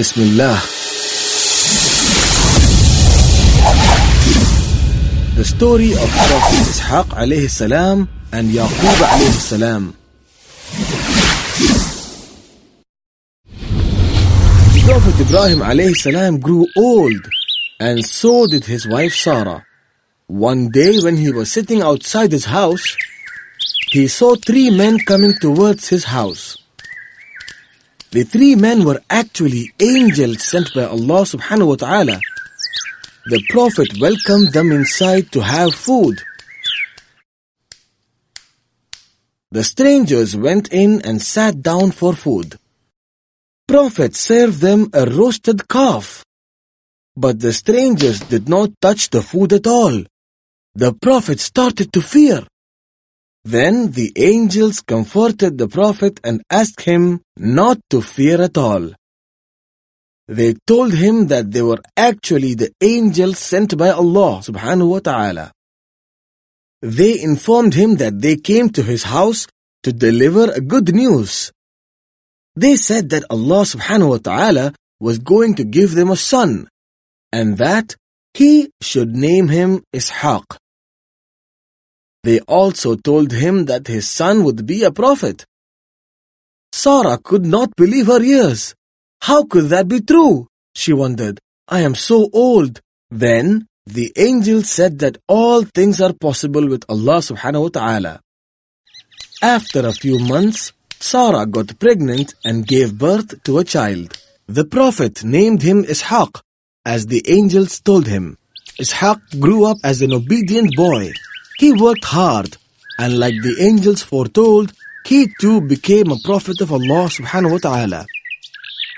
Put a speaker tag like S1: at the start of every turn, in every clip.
S1: Bismillah. The story of Prophet Ishaq alayhi salam and Yaqub alayhi salam. Prophet Ibrahim alayhi salam grew old and so did his wife Sarah. One day when he was sitting outside his house, he saw three men coming towards his house. The three men were actually angels sent by Allah subhanahu wa ta'ala. The Prophet welcomed them inside to have food. The strangers went in and sat down for food. Prophet served them a roasted calf. But the strangers did not touch the food at all. The Prophet started to fear. Then the angels comforted the Prophet and asked him not to fear at all. They told him that they were actually the angels sent by Allah subhanahu wa ta'ala. They informed him that they came to his house to deliver a good news. They said that Allah subhanahu wa ta'ala was going to give them a son and that he should name him Ishaq. They also told him that his son would be a prophet. Sarah could not believe her ears. How could that be true? She wondered. I am so old. Then the angel said that all things are possible with Allah subhanahu wa ta'ala. After a few months, Sarah got pregnant and gave birth to a child. The Prophet named him Ishaq, as the angels told him. Ishaq grew up as an obedient boy. He worked hard, and like the angels foretold, he too became a prophet of Allah subhanahu wa ta'ala.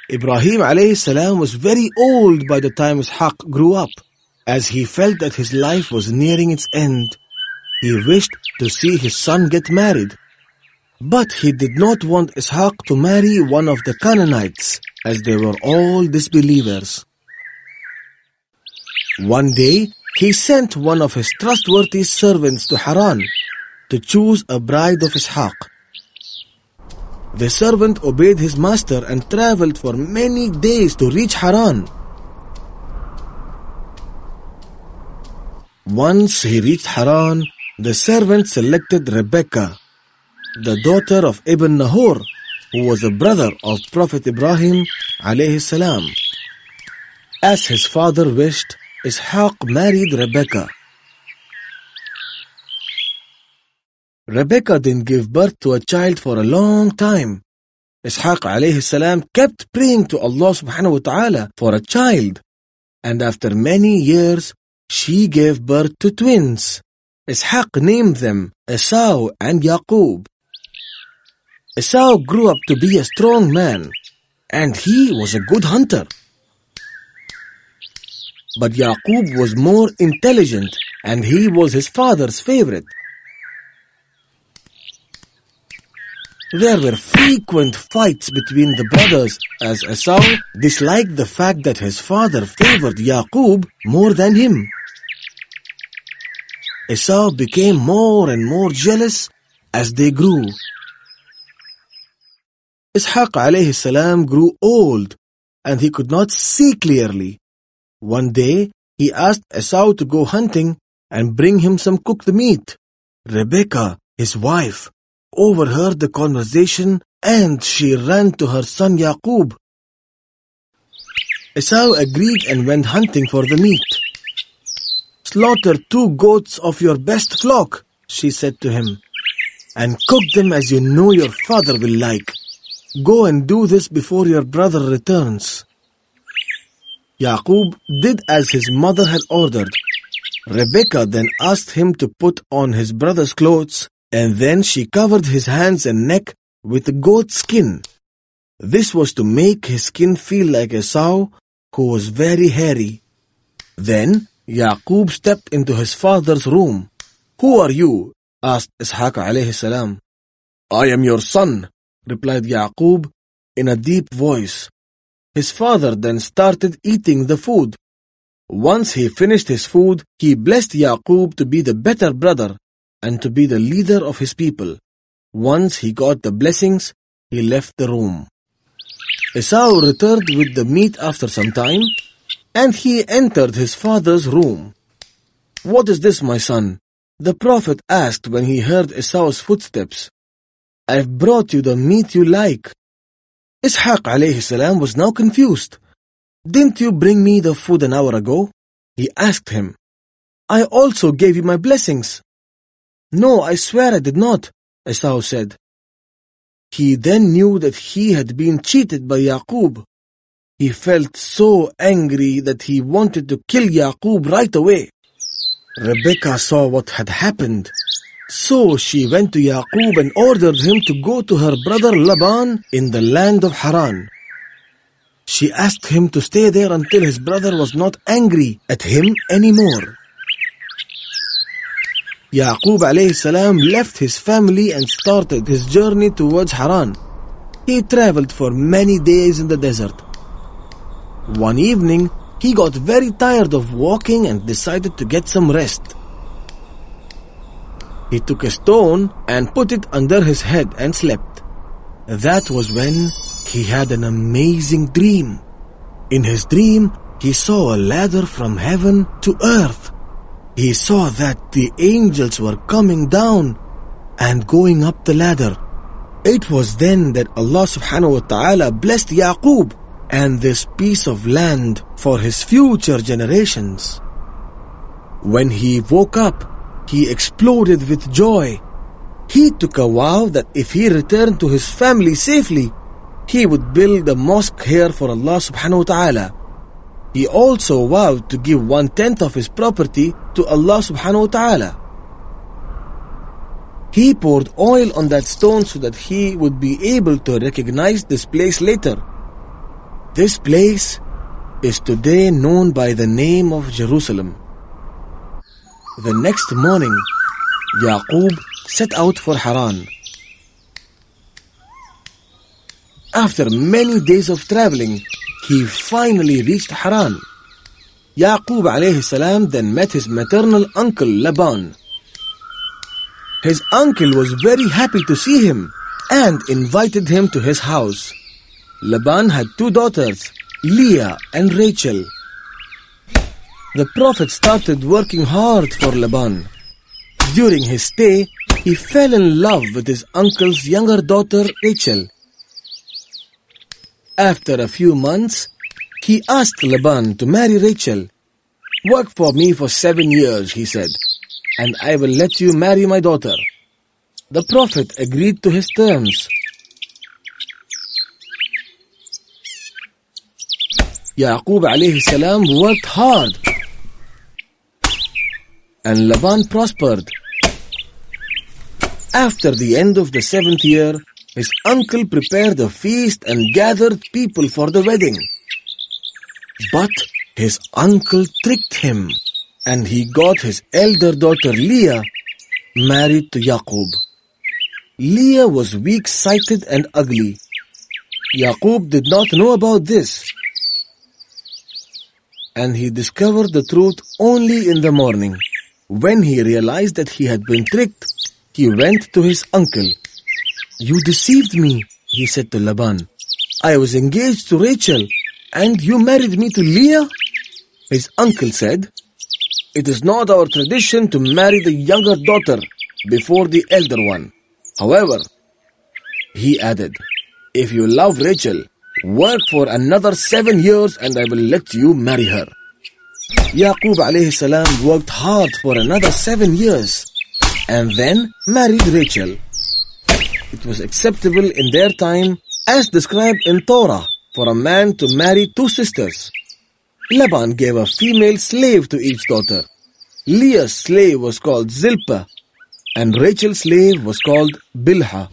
S1: Ibrahim alayhi salam was very old by the time Ishaq grew up. As he felt that his life was nearing its end, he wished to see his son get married. But he did not want Ishaq to marry one of the Canaanites, as they were all disbelievers. One day, he sent one of his trustworthy servants to Haran to choose a bride of Ishaq. The servant obeyed his master and traveled for many days to reach Haran. Once he reached Haran, the servant selected Rebecca, the daughter of Ibn Nahor, who was a brother of Prophet Ibrahim. As his father wished, Ishaq married Rebecca. Rebecca didn't give birth to a child for a long time. Ishaq alayhi kept praying to Allah subhanahu wa ta'ala for a child. And after many years, she gave birth to twins. Ishaq named them Esau and Yaqub. Esau grew up to be a strong man, and he was a good hunter. But Yaqub was more intelligent and he was his father's favorite. There were frequent fights between the brothers as Esau disliked the fact that his father favored Yaqub more than him. Esau became more and more jealous as they grew. Ishaq alayhi salam grew old and he could not see clearly. One day, he asked Esau to go hunting and bring him some cooked meat. Rebecca, his wife, overheard the conversation and she ran to her son Yaqub. Esau agreed and went hunting for the meat. Slaughter two goats of your best flock, she said to him, and cook them as you know your father will like. Go and do this before your brother returns. Yaqub did as his mother had ordered. Rebecca then asked him to put on his brother's clothes, and then she covered his hands and neck with goat skin. This was to make his skin feel like Esau who was very hairy. Then Yaqub stepped into his father's room. Who are you? asked Ishaq alayhi salam. I am your son, replied Yaqub in a deep voice. His father then started eating the food. Once he finished his food, he blessed Yaqub to be the better brother and to be the leader of his people. Once he got the blessings, he left the room. Esau returned with the meat after some time, and he entered his father's room. What is this, my son? The prophet asked when he heard Esau's footsteps. I've brought you the meat you like. Ishaq alayhi salam was now confused. Didn't you bring me the food an hour ago? He asked him. I also gave you my blessings. No, I swear I did not, Esau said. He then knew that he had been cheated by Yaqub. He felt so angry that he wanted to kill Yaqub right away. Rebecca saw what had happened. So she went to Yaqub and ordered him to go to her brother Laban in the land of Haran. She asked him to stay there until his brother was not angry at him anymore. Yaqub salam left his family and started his journey towards Haran. He traveled for many days in the desert. One evening, he got very tired of walking and decided to get some rest. He took a stone and put it under his head and slept. That was when he had an amazing dream. In his dream, he saw a ladder from heaven to earth he saw that the angels were coming down and going up the ladder. It was then that Allah subhanahu wa ta'ala blessed Yaqub and this piece of land for his future generations. When he woke up, he exploded with joy. He took a vow that if he returned to his family safely, he would build a mosque here for Allah subhanahu wa ta'ala. He also vowed to give one tenth of his property to Allah subhanahu wa ta'ala. He poured oil on that stone so that he would be able to recognize this place later. This place is today known by the name of Jerusalem. The next morning, Yaqub set out for Haran. After many days of traveling, he finally reached Haran. Yaqub alayhi then met his maternal uncle Laban. His uncle was very happy to see him and invited him to his house. Laban had two daughters, Leah and Rachel. The Prophet started working hard for Laban. During his stay, he fell in love with his uncle's younger daughter Rachel. After a few months, he asked Laban to marry Rachel. Work for me for seven years, he said, and I will let you marry my daughter. The Prophet agreed to his terms. Yaqub alayhi salam worked hard and Laban prospered. After the end of the seventh year, his uncle prepared a feast and gathered people for the wedding. But his uncle tricked him and he got his elder daughter Leah married to Yaqub. Leah was weak-sighted and ugly. Yaqub did not know about this and he discovered the truth only in the morning. When he realized that he had been tricked, he went to his uncle you deceived me, he said to Laban. I was engaged to Rachel, and you married me to Leah? His uncle said, It is not our tradition to marry the younger daughter before the elder one. However, he added, If you love Rachel, work for another seven years and I will let you marry her. Yaqub alayhi salam worked hard for another seven years and then married Rachel it was acceptable in their time as described in Torah for a man to marry two sisters. Laban gave a female slave to each daughter. Leah's slave was called Zilpah and Rachel's slave was called Bilhah.